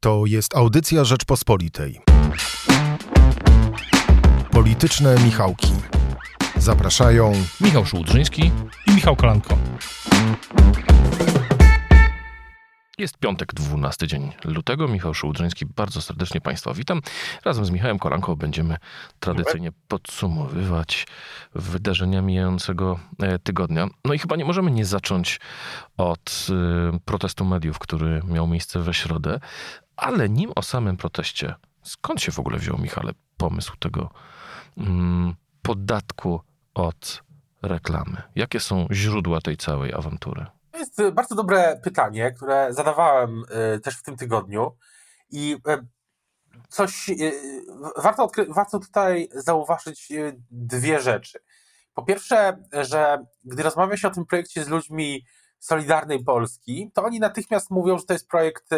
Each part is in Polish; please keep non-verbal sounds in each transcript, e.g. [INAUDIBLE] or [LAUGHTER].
To jest audycja Rzeczpospolitej. Polityczne Michałki. Zapraszają Michał Szułdrzyński i Michał Kolanko. Jest piątek, 12 dzień lutego. Michał Szułdrzyński, bardzo serdecznie Państwa witam. Razem z Michałem Kolanką będziemy tradycyjnie podsumowywać wydarzenia mijającego e, tygodnia. No i chyba nie możemy nie zacząć od y, protestu mediów, który miał miejsce we środę, ale nim o samym proteście, skąd się w ogóle wziął, Michale, pomysł tego mm, podatku od reklamy? Jakie są źródła tej całej awantury? To jest e, bardzo dobre pytanie, które zadawałem e, też w tym tygodniu i e, coś warto, warto tutaj zauważyć dwie rzeczy. Po pierwsze, że gdy rozmawia się o tym projekcie z ludźmi Solidarnej Polski, to oni natychmiast mówią, że to jest projekt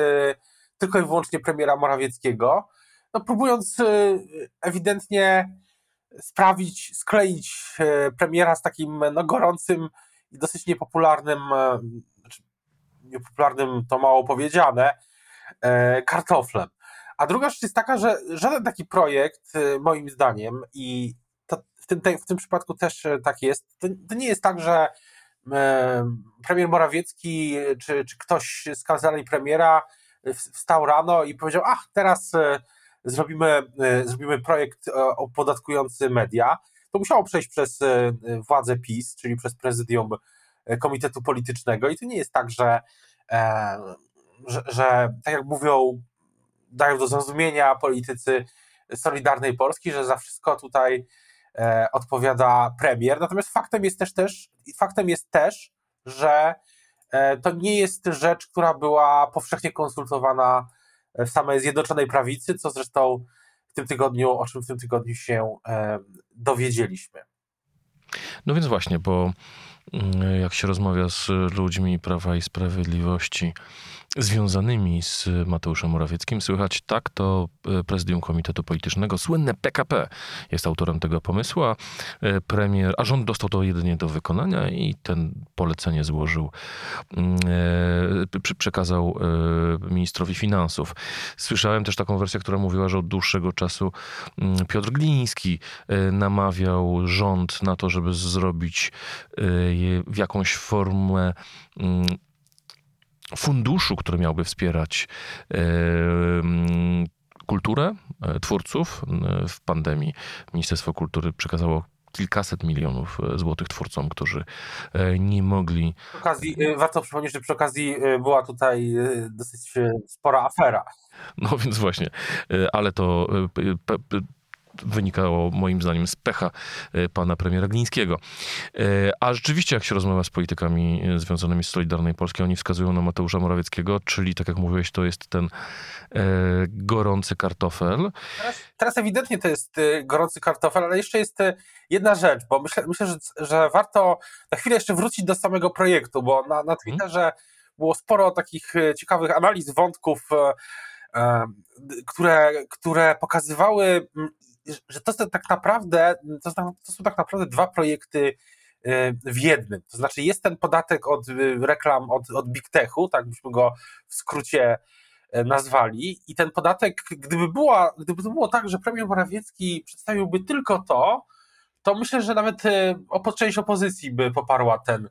tylko i wyłącznie premiera Morawieckiego, no próbując ewidentnie sprawić, skleić premiera z takim no, gorącym i dosyć niepopularnym, e, znaczy niepopularnym to mało powiedziane, e, kartoflem. A druga rzecz jest taka, że żaden taki projekt, e, moim zdaniem, i to w, tym, w tym przypadku też tak jest, to, to nie jest tak, że premier Morawiecki czy, czy ktoś z kancelarii premiera wstał rano i powiedział, ach, teraz zrobimy, zrobimy projekt opodatkujący media to musiało przejść przez e, władzę PiS, czyli przez prezydium e, Komitetu Politycznego i to nie jest tak, że, e, że, że tak jak mówią, dają do zrozumienia politycy Solidarnej Polski, że za wszystko tutaj odpowiada premier. Natomiast faktem jest też, też faktem jest też, że to nie jest rzecz, która była powszechnie konsultowana w samej Zjednoczonej Prawicy, co zresztą w tym tygodniu, o czym w tym tygodniu się dowiedzieliśmy. No więc właśnie, bo jak się rozmawia z ludźmi Prawa i Sprawiedliwości, związanymi z Mateuszem Morawieckim. Słychać tak, to e, prezydium Komitetu Politycznego, słynne PKP jest autorem tego pomysłu, a e, premier, a rząd dostał to jedynie do wykonania i ten polecenie złożył, mm, e, przekazał ministrowi finansów. Słyszałem też taką wersję, która mówiła, że od dłuższego czasu mm, Piotr Gliński namawiał rząd na to, żeby zrobić w jakąś formę mm, funduszu, który miałby wspierać kulturę e, twórców e, w pandemii. Ministerstwo Kultury przekazało kilkaset milionów e, złotych twórcom, którzy nie mogli. Przy okazji, warto przypomnieć, że przy okazji była tutaj dosyć spora afera. No więc właśnie, ale to wynikało moim zdaniem z pecha e, pana premiera Glińskiego. E, a rzeczywiście, jak się rozmawia z politykami e, związanymi z Solidarnej Polski, oni wskazują na Mateusza Morawieckiego, czyli tak jak mówiłeś, to jest ten gorący kartofel. Teraz, teraz ewidentnie to jest gorący kartofel, ale jeszcze jest jedna rzecz, bo myślę, myślę że, że warto na chwilę jeszcze wrócić do samego projektu, bo na, na mhm. Twitterze było sporo takich ciekawych analiz, wątków, które, które pokazywały że to, tak naprawdę, to, to są tak naprawdę dwa projekty e, w jednym. To znaczy jest ten podatek od e, reklam, od, od Big Techu, tak byśmy go w skrócie e, nazwali i ten podatek, gdyby, była, gdyby to było tak, że premier Morawiecki przedstawiłby tylko to, to myślę, że nawet część opozycji by poparła ten,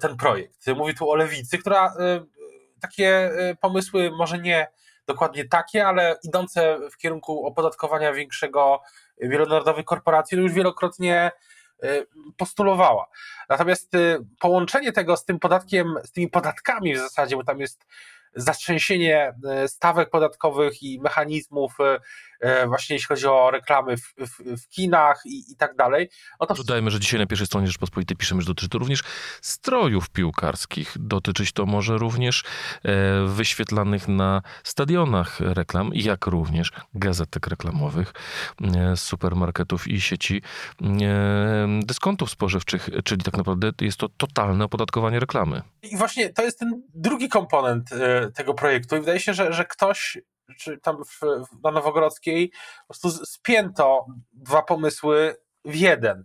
ten projekt. Mówię tu o lewicy, która takie pomysły może nie dokładnie takie, ale idące w kierunku opodatkowania większego wielonarodowych korporacji, no już wielokrotnie y, postulowała. Natomiast y, połączenie tego z tym podatkiem, z tymi podatkami w zasadzie, bo tam jest zatrzęsienie e, stawek podatkowych i mechanizmów, właśnie jeśli chodzi o reklamy w, w, w kinach i, i, tak dalej. No to... Dodajmy, że dzisiaj na pierwszej stronie Rzeczpospolitej piszemy, że dotyczy to również strojów piłkarskich. Dotyczyć to może również wyświetlanych na stadionach reklam, jak również gazetek reklamowych, supermarketów i sieci dyskontów spożywczych, czyli tak naprawdę jest to totalne opodatkowanie reklamy. I właśnie to jest ten drugi komponent tego projektu i wydaje się, że, że ktoś czy tam w, na Nowogrodzkiej po prostu spięto dwa pomysły w jeden.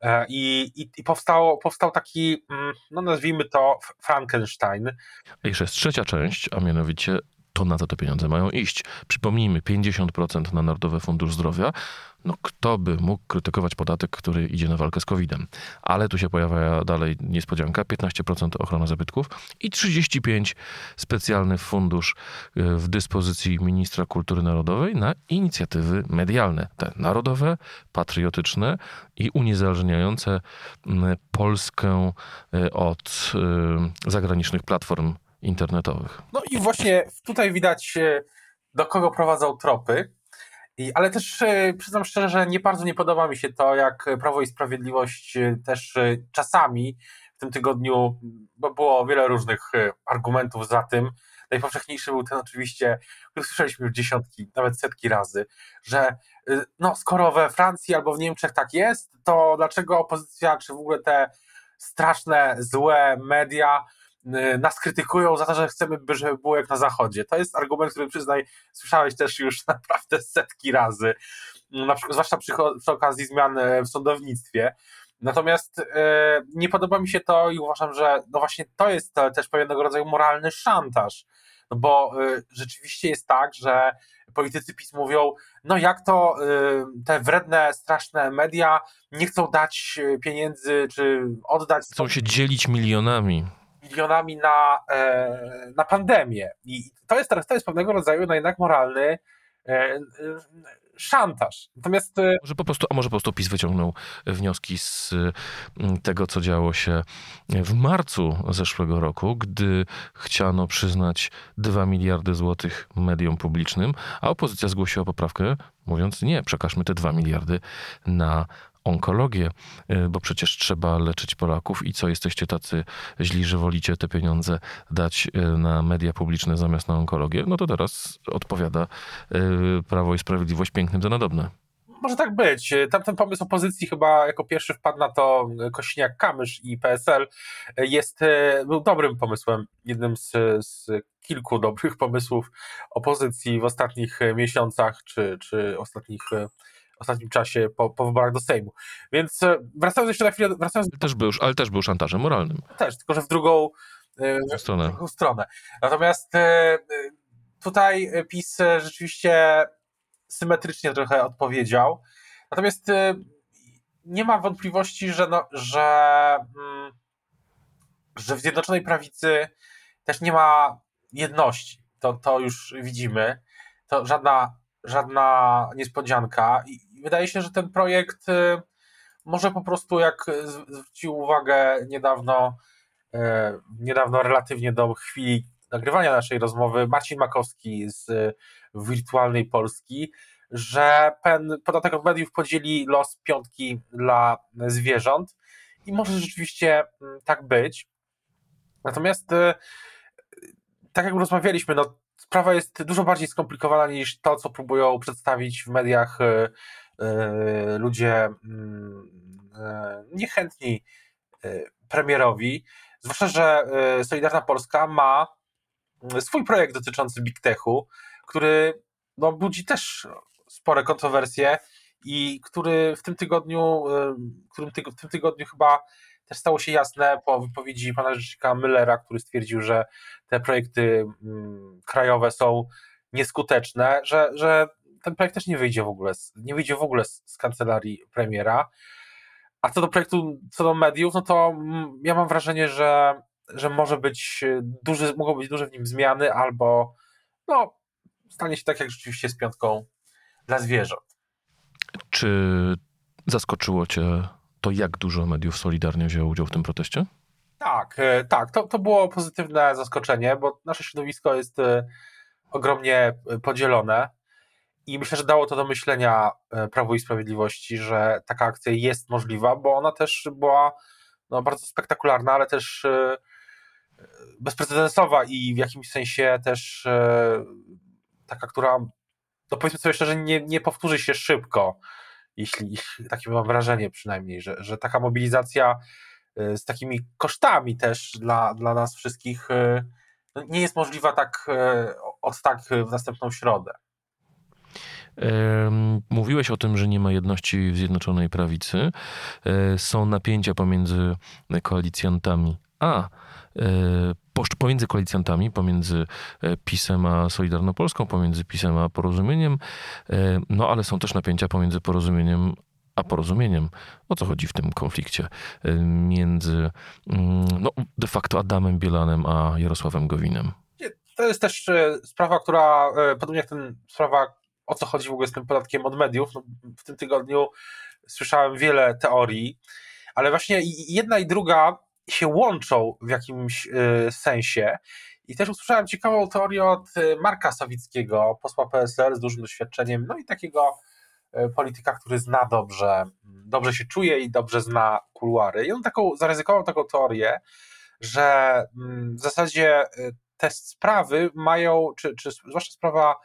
E, I, i, i powstał, powstał taki, mm, no nazwijmy to Frankenstein. Jeszcze jest trzecia część, a mianowicie to na to te pieniądze mają iść. Przypomnijmy, 50% na Narodowy Fundusz Zdrowia. No kto by mógł krytykować podatek, który idzie na walkę z COVID-em? Ale tu się pojawia dalej niespodzianka, 15% ochrona zabytków i 35% specjalny fundusz e, w dyspozycji ministra kultury narodowej na inicjatywy medialne. Te narodowe, patriotyczne i uniezależniające Polskę e, od e, zagranicznych platform internetowych. No i właśnie tutaj widać, e, do kogo prowadzą tropy. I, ale też e, przyznam szczerze, że nie bardzo nie podoba mi się to, jak Prawo i Sprawiedliwość e, też czasami w tym tygodniu, bo było wiele różnych argumentów za tym. Najpowszechniejszy był ten oczywiście, który słyszeliśmy już dziesiątki, nawet setki razy, że no, skoro we Francji albo w Niemczech tak jest, to dlaczego opozycja, czy w ogóle te straszne, złe media nas krytykują za to, że chcemy, żeby było jak na Zachodzie. To jest argument, który przyznaj, słyszałeś też już [LAUGHS] naprawdę setki razy, na przykład, zwłaszcza przy, przy okazji zmian e, w sądownictwie. Natomiast e, nie podoba mi się to i uważam, że no właśnie to jest też pewnego rodzaju moralny szantaż. No bo rzeczywiście jest tak, że politycy PiS mówią, no jak to te wredne, straszne media nie chcą dać pieniędzy, czy oddać. Chcą się dzielić milionami milionami na, e, na pandemię. I to jest, to jest pewnego rodzaju no jednak moralny e, szantaż. Natomiast. E, może po prostu, a może po prostu PiS wyciągnął wnioski z tego, co działo się w marcu zeszłego roku, gdy chciano przyznać 2 miliardy złotych mediom publicznym, a opozycja zgłosiła poprawkę, mówiąc: Nie, przekażmy te 2 miliardy na onkologię, y, bo przecież trzeba leczyć Polaków i co jesteście tacy źli, że wolicie te pieniądze dać y, na media publiczne zamiast na onkologię, no to teraz odpowiada y, Prawo i Sprawiedliwość pięknym za nadobne. Może tak być. Tamten pomysł opozycji chyba jako pierwszy wpadł na to Kośniak-Kamysz i PSL jest, był dobrym pomysłem, jednym z, z kilku dobrych pomysłów opozycji w ostatnich miesiącach czy, czy ostatnich ostatnim czasie po, po wyborach do Sejmu. Więc e, wracając jeszcze na chwilę... Wracając... Też był, ale też był szantażem moralnym. Też, tylko że w drugą, e, w stronę. W drugą stronę. Natomiast e, tutaj PiS rzeczywiście symetrycznie trochę odpowiedział. Natomiast nie ma wątpliwości, że, no, że, mm, że w Zjednoczonej Prawicy też nie ma jedności. To, to już widzimy. To żadna, żadna niespodzianka. I wydaje się, że ten projekt y, może po prostu, jak zwrócił uwagę niedawno, y, niedawno relatywnie do chwili nagrywania naszej rozmowy, Marcin Makowski z Wirtualnej Polski, że ten podatek od mediów podzieli los piątki dla zwierząt i może rzeczywiście mm, tak być. Natomiast y, tak jak rozmawialiśmy, no, sprawa jest dużo bardziej skomplikowana niż to, co próbują przedstawić w mediach E, ludzie mm, e, niechętni e, premierowi, zwłaszcza, że Solidarna Polska ma mm, swój projekt dotyczący Big Techu, który no, budzi też spore kontrowersje i który w tym tygodniu, którym w tym tygodniu chyba też stało się jasne po wypowiedzi pana rzecznika Müllera, który stwierdził, że te projekty mm, krajowe są nieskuteczne, że, że ten projekt też nie wyjdzie w ogóle, nie wyjdzie w ogóle z, z kancelarii premiera. A co do projektu, co do mediów, no to ja mam wrażenie, że, że może być duży, mogą być duże w nim zmiany, albo no, stanie się tak jak rzeczywiście z piątką dla zwierząt. Czy zaskoczyło Cię to, jak dużo mediów solidarnie wzięło udział w tym proteście? Tak, e, tak. To, to było pozytywne zaskoczenie, bo nasze środowisko jest e, ogromnie podzielone. I myślę, że dało to do myślenia e, Prawo i Sprawiedliwości, że taka akcja jest możliwa, bo ona też była no, bardzo spektakularna, ale też e, bezprecedensowa i w jakimś sensie też e, taka, która, no powiedzmy sobie szczerze, nie, nie powtórzy się szybko, jeśli takie mam wrażenie przynajmniej, że, że taka mobilizacja z takimi kosztami też dla, dla nas wszystkich no, nie jest możliwa tak od tak w następną środę. Mówiłeś o tym, że nie ma jedności w Zjednoczonej Prawicy. E, są napięcia pomiędzy koalicjantami a pomiędzy koalicjantami, pomiędzy PiSem a Solidarnopolską, pomiędzy PiSem a Porozumieniem, no ale są też napięcia pomiędzy Porozumieniem a porozumieniem. O co chodzi w tym konflikcie między mm, no, de facto Adamem Bielanem a Jarosławem Gowinem? To jest też e, sprawa, która, e, podobnie jak ten sprawa, o co chodzi w ogóle z tym podatkiem od mediów. No, w tym tygodniu słyszałem wiele teorii, ale właśnie jedna i druga się łączą w jakimś e, sensie. I też usłyszałem ciekawą teorię od Marka Sawickiego, posła PSL z dużym doświadczeniem, no i takiego polityka, który zna dobrze, dobrze się czuje i dobrze zna kuluary. I on taką, zaryzykował taką teorię, że mm, w zasadzie te sprawy mają, czy, czy zwłaszcza sprawa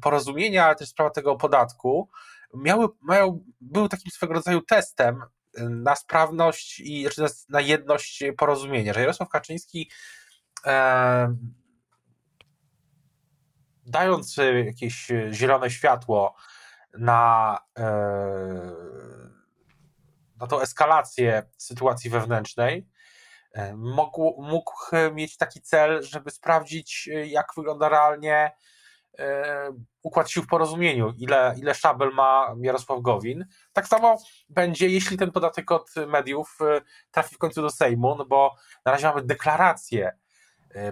porozumienia, ale też sprawa tego podatku, miały, mają, były takim swego rodzaju testem na sprawność i znaczy na, jedność porozumienia, że Jarosław Kaczyński e, dając jakieś zielone światło na, e, na tą eskalację sytuacji wewnętrznej, mógł, mógł mieć taki cel, żeby sprawdzić, jak wygląda realnie układ sił w porozumieniu, ile, ile szabel ma Jarosław Gowin. Tak samo będzie, jeśli ten podatek od mediów trafi w końcu do Sejmu, no bo na razie mamy deklarację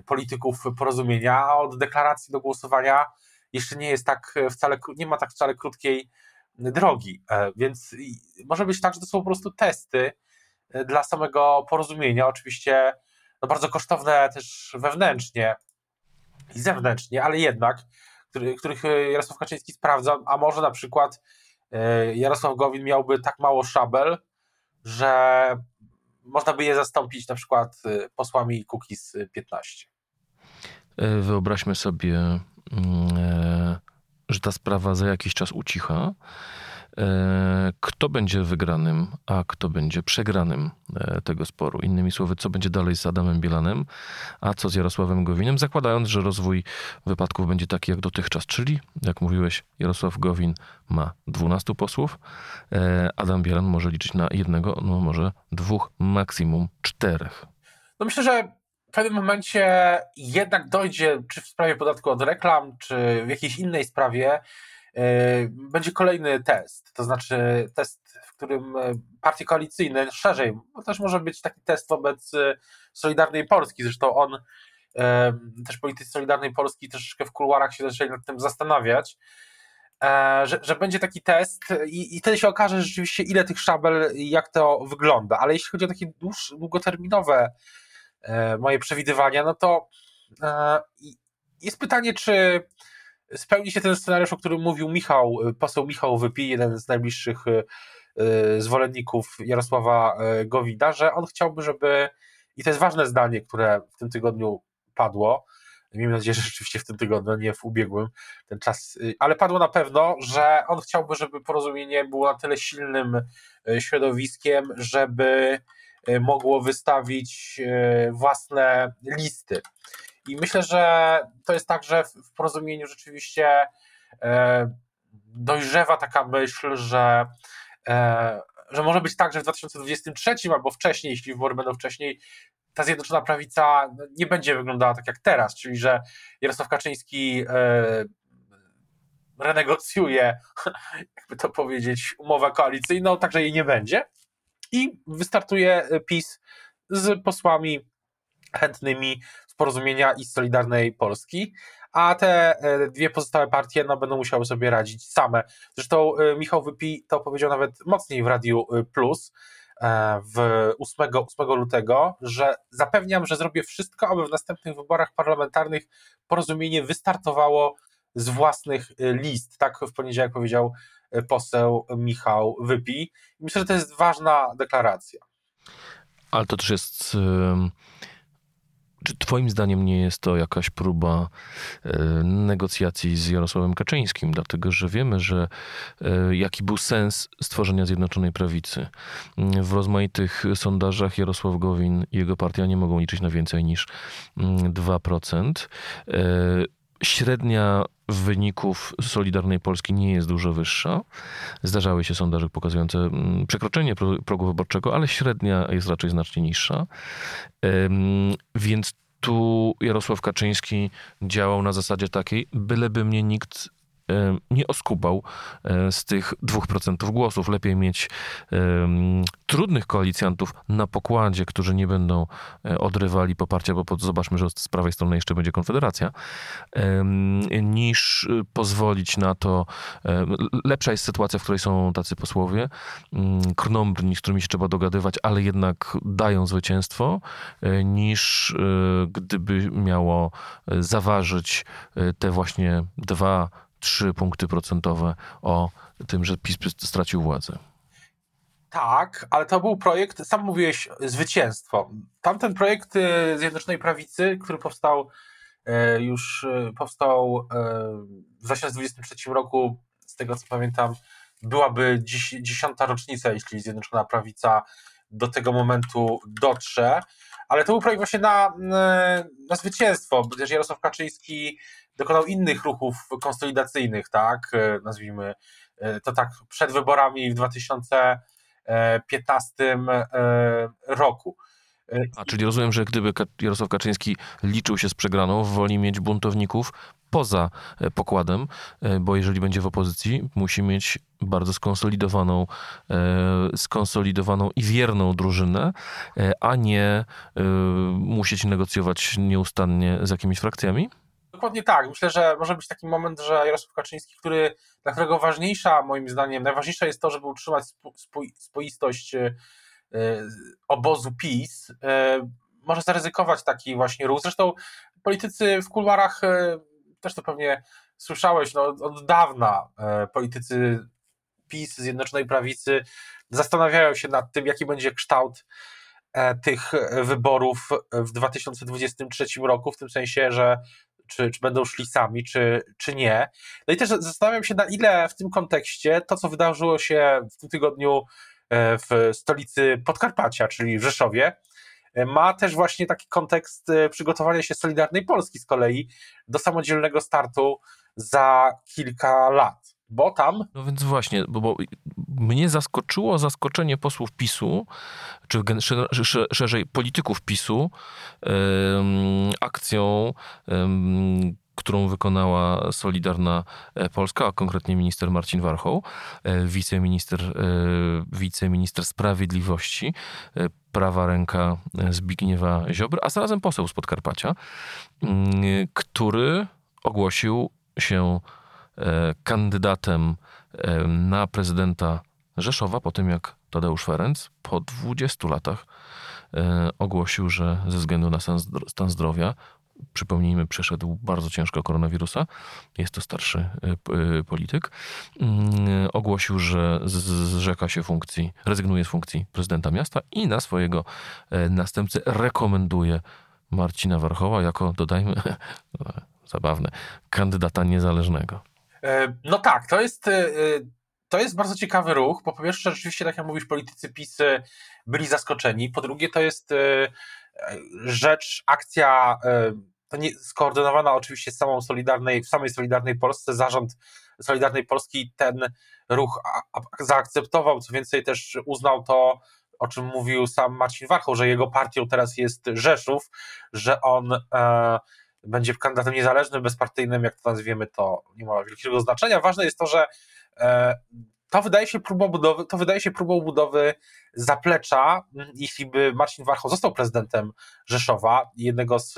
polityków porozumienia, a od deklaracji do głosowania jeszcze nie jest tak wcale, nie ma tak wcale krótkiej drogi, więc może być tak, że to są po prostu testy, dla samego porozumienia. Oczywiście no bardzo kosztowne też wewnętrznie i zewnętrznie, ale jednak, który, których Jarosław Kaczyński sprawdza, a może na przykład e, Jarosław Gowin miałby tak mało szabel, że można by je zastąpić na przykład e, posłami Kukiz 15. E, wyobraźmy sobie, mm, że ta sprawa za jakiś czas ucicha E, kto będzie wygranym, a kto będzie przegranym e, tego sporu. Innymi słowy, co będzie dalej z Adamem Bielanem, a co z Jarosławem Gowinem, zakładając, że rozwój wypadków będzie taki jak dotychczas, czyli, jak mówiłeś, Jarosław Gowin ma 12 posłów, e, Adam Bielan może liczyć na jednego, no może dwóch, maksimum czterech. No myślę, że w pewnym momencie jednak dojdzie, czy w sprawie podatku od reklam, czy w jakiejś innej sprawie, E, będzie kolejny test, to znaczy test, w którym e, partie koalicyjne szerzej, bo też może być taki test wobec e, Solidarnej Polski, zresztą on, też politycy Solidarnej Polski troszeczkę w kuluarach się zaczęli nad tym zastanawiać, że, że będzie taki test i, i wtedy się okaże rzeczywiście ile tych szabel i jak to wygląda, ale jeśli chodzi o takie dłuż, długoterminowe moje przewidywania, no to jest pytanie, czy spełni się ten scenariusz, o którym mówił Michał, y, poseł Michał Wypi, jeden z najbliższych y, y, zwolenników Jarosława Gowida, że on chciałby, żeby, i to jest ważne zdanie, które w tym tygodniu padło, miejmy nadzieję, że rzeczywiście w tym tygodniu, nie w ubiegłym ten czas, ale padło na pewno, że on chciałby, żeby porozumienie było na tyle silnym środowiskiem, żeby mogło wystawić własne listy. I myślę, że to jest tak, że w porozumieniu rzeczywiście e, dojrzewa taka myśl, że, e, że może być tak, że w 2023 albo wcześniej, jeśli wybory będą wcześniej, ta Zjednoczona Prawica nie będzie wyglądała tak jak teraz, czyli że Jarosław Kaczyński e, renegocjuje, [LAUGHS] jakby to powiedzieć, umowę koalicyjną, także jej nie będzie. I wystartuje PiS z posłami chętnymi z porozumienia i z Solidarnej Polski, a te e, dwie pozostałe partie no, będą musiały sobie radzić same. Zresztą e, Michał Wypi to powiedział nawet mocniej w Radiu e, Plus w 8, 8 lutego, że zapewniam, że zrobię wszystko, aby w następnych wyborach parlamentarnych porozumienie wystartowało z własnych list. Tak w poniedziałek powiedział poseł Michał Wypi. Myślę, że to jest ważna deklaracja. Ale to też jest czy Twoim zdaniem nie jest to jakaś próba e, negocjacji z Jarosławem Kaczyńskim? Dlatego, że wiemy, że e, jaki był sens stworzenia Zjednoczonej Prawicy. W rozmaitych sondażach Jarosław Gowin i jego partia nie mogą liczyć na więcej niż 2%. Średnia wyników Solidarnej Polski nie jest dużo wyższa. Zdarzały się sondaże pokazujące mm, przekroczenie progu wyborczego, ale średnia jest raczej znacznie niższa. Więc tu Jarosław Kaczyński działał na zasadzie takiej, byleby mnie nikt nie oskubał e, z tych 2% głosów. Lepiej mieć um, trudnych koalicjantów na pokładzie, którzy nie będą e, odrywali poparcia, bo zobaczmy, że z prawej strony jeszcze będzie Konfederacja, niż pozwolić na to. Lepsza jest sytuacja, w której są tacy posłowie, mm, krnąbrni, z którymi się trzeba dogadywać, ale jednak dają zwycięstwo, niż gdyby miało zaważyć te właśnie dwa 3 punkty procentowe o tym, że PiS stracił władzę. Tak, ale to był projekt, sam mówiłeś, zwycięstwo. Tamten projekt y, Zjednoczonej Prawicy, który powstał e, już e, powstał w 2023 roku, z tego co pamiętam, byłaby dziesiąta rocznica, jeśli Zjednoczona Prawica do tego momentu dotrze, ale to był projekt właśnie na, na zwycięstwo, bo też Jarosław Kaczyński dokonał innych ruchów konsolidacyjnych, tak, e, nazwijmy e, to tak, przed wyborami w 2015 e, roku. A czyli rozumiem, że gdyby Jarosław Kaczyński liczył się z przegraną, woli mieć buntowników poza pokładem, bo jeżeli będzie w opozycji, musi mieć bardzo skonsolidowaną, skonsolidowaną i wierną drużynę, a nie musieć negocjować nieustannie z jakimiś frakcjami? Dokładnie tak. Myślę, że może być taki moment, że Jarosław Kaczyński, który, dla którego ważniejsza, moim zdaniem, najważniejsze jest to, żeby utrzymać spoistość e, obozu PiS, e, może zaryzykować taki właśnie ruch. Zresztą politycy w kuluarach, e, też to pewnie słyszałeś, no, od dawna politycy PiS, Zjednoczonej Prawicy zastanawiają się nad tym, jaki będzie kształt tych wyborów w 2023 roku, w tym sensie, że czy, czy będą szli sami, czy, czy nie. No i też zastanawiam się, na ile w tym kontekście to, co wydarzyło się w tym tygodniu e, w stolicy Podkarpacia, czyli w Rzeszowie, e, ma też właśnie taki kontekst e, przygotowania się Solidarnej Polski z kolei do samodzielnego startu za kilka lat bo tam. No więc właśnie, bo, bo mnie zaskoczyło zaskoczenie posłów PiSu, czy szerzej polityków PiSu, akcją, którą wykonała Solidarna e, Polska, a konkretnie minister Marcin Warchoł, e, wiceminister, e, wiceminister sprawiedliwości, prawa ręka Zbigniewa Ziobry, a zarazem poseł z Podkarpacia, który ogłosił się kandydatem e, na prezydenta Rzeszowa po tym, jak Tadeusz Ferenc po 20 latach e, ogłosił, że ze względu na stan zdrowia, przypomnijmy, przeszedł bardzo ciężko koronawirusa, jest to starszy polityk, mm, ogłosił, że zrzeka się funkcji, rezygnuje z funkcji prezydenta miasta i na swojego następcę rekomenduje Marcina Warchoła jako, dodajmy, [LAUGHS] zabawne, kandydata niezależnego. E, no tak, to jest, e, to jest bardzo ciekawy ruch, bo po pierwsze rzeczywiście, tak jak mówisz, politycy PiS byli zaskoczeni, po drugie to jest e, rzecz, akcja to nie, skoordynowana oczywiście z samą Solidarnej, w samej Solidarnej Polsce, zarząd Solidarnej Polski ten ruch zaakceptował, co więcej też uznał to, o czym mówił sam Marcin Warchoł, że jego partią teraz jest Rzeszów, że on będzie kandydatem niezależnym, bezpartyjnym, jak to nazwiemy, to nie ma wielkiego znaczenia. Ważne jest to, że e, to wydaje się próbą budowy, to wydaje się próbą budowy zaplecza, jeśli by Marcin Warchoł został prezydentem Rzeszowa, jednego z,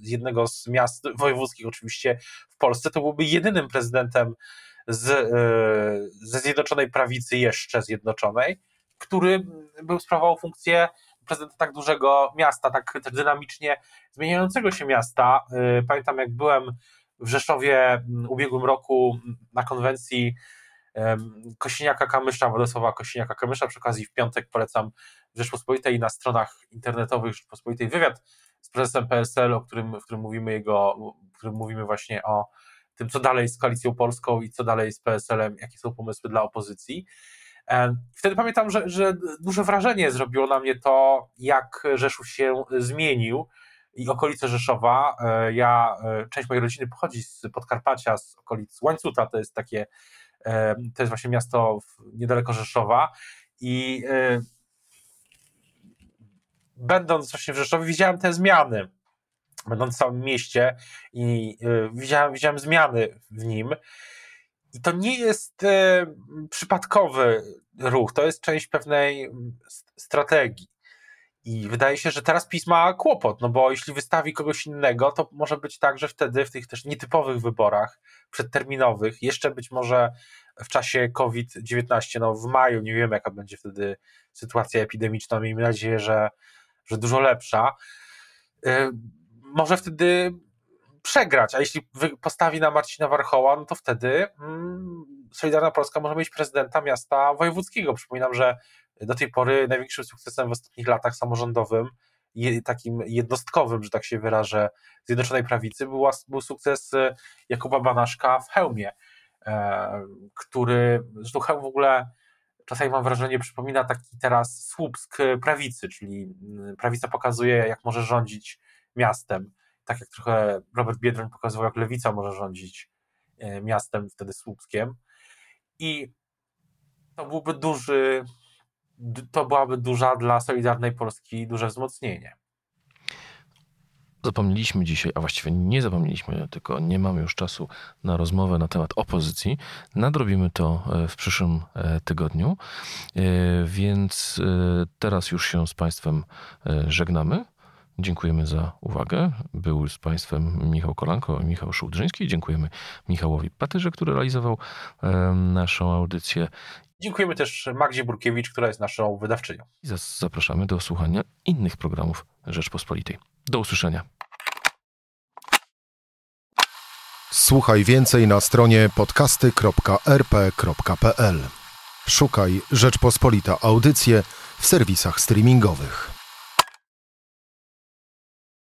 jednego z miast wojewódzkich oczywiście w Polsce, to byłby jedynym prezydentem z, e, ze Zjednoczonej Prawicy jeszcze zjednoczonej, który był sprawował funkcję prezydenta tak dużego miasta, tak dynamicznie zmieniającego się miasta. Y, pamiętam, jak byłem w Rzeszowie w ubiegłym roku na konwencji Kosiniaka-Kamysza, Władysława Kosiniaka-Kamysza. Przy okazji w piątek polecam w Rzeczpospolitej na stronach internetowych Rzeczpospolitej wywiad z prezesem PSL, o którym, w którym mówimy jego, w którym mówimy właśnie o tym, co dalej z Koalicją Polską i co dalej z PSL-em, jakie są pomysły dla opozycji. Wtedy pamiętam, że, że duże wrażenie zrobiło na mnie to, jak Rzeszów się zmienił i okolice Rzeszowa. E, ja, e, część mojej rodziny pochodzi z Podkarpacia, z okolic Łańcuta, to jest takie, to jest właśnie miasto niedaleko Rzeszowa. I będąc właśnie w Rzeszowie widziałem te zmiany, będąc w całym mieście i widziałem, widziałem zmiany w nim to nie jest przypadkowy ruch, to jest część pewnej strategii. I wydaje się, że teraz PiS ma kłopot, no bo jeśli wystawi kogoś innego, to może być tak, że wtedy w tych też nietypowych wyborach przedterminowych, jeszcze być może w czasie COVID-19, no w maju, nie wiemy jaka będzie wtedy sytuacja epidemiczna, miejmy nadzieję, że, że dużo lepsza, yy, może wtedy przegrać, a jeśli postawi na Marcina Warchoła, no to wtedy mm, Solidarna Polska może mieć prezydenta miasta wojewódzkiego. Przypominam, że do tej pory największym sukcesem w ostatnich latach samorządowym, takim jednostkowym, że tak się wyrażę, Zjednoczonej Prawicy, był sukces e, Jakuba Banaszka w Hełmie, e, który, zresztą Hełm w ogóle czasami mam wrażenie przypomina taki teraz słupsk prawicy, czyli mm, prawica pokazuje, jak może rządzić miastem, tak jak trochę Robert Biedroń pokazywał, jak lewica może rządzić e, miastem, wtedy słupskiem. I to byłby duży to byłaby duża dla Solidarnej Polski duże wzmocnienie. Zapomnieliśmy dzisiaj, a właściwie nie zapomnieliśmy, tylko nie mamy już czasu na rozmowę na temat opozycji. Nadrobimy to e, w przyszłym e, tygodniu, więc teraz już się z Państwem żegnamy. Dziękujemy za uwagę. Był z Państwem Michał Kolanko i Michał Szułdrzyński. Dziękujemy Michałowi Patyrze, który realizował naszą audycję Dziękujemy też Magdzie Burkiewicz, która jest naszą wydawczynią. I zapraszamy do słuchania innych programów Rzeczpospolitej. Do usłyszenia. Słuchaj więcej na stronie podcasty.rp.pl. Szukaj Rzeczpospolita Audycje w serwisach streamingowych.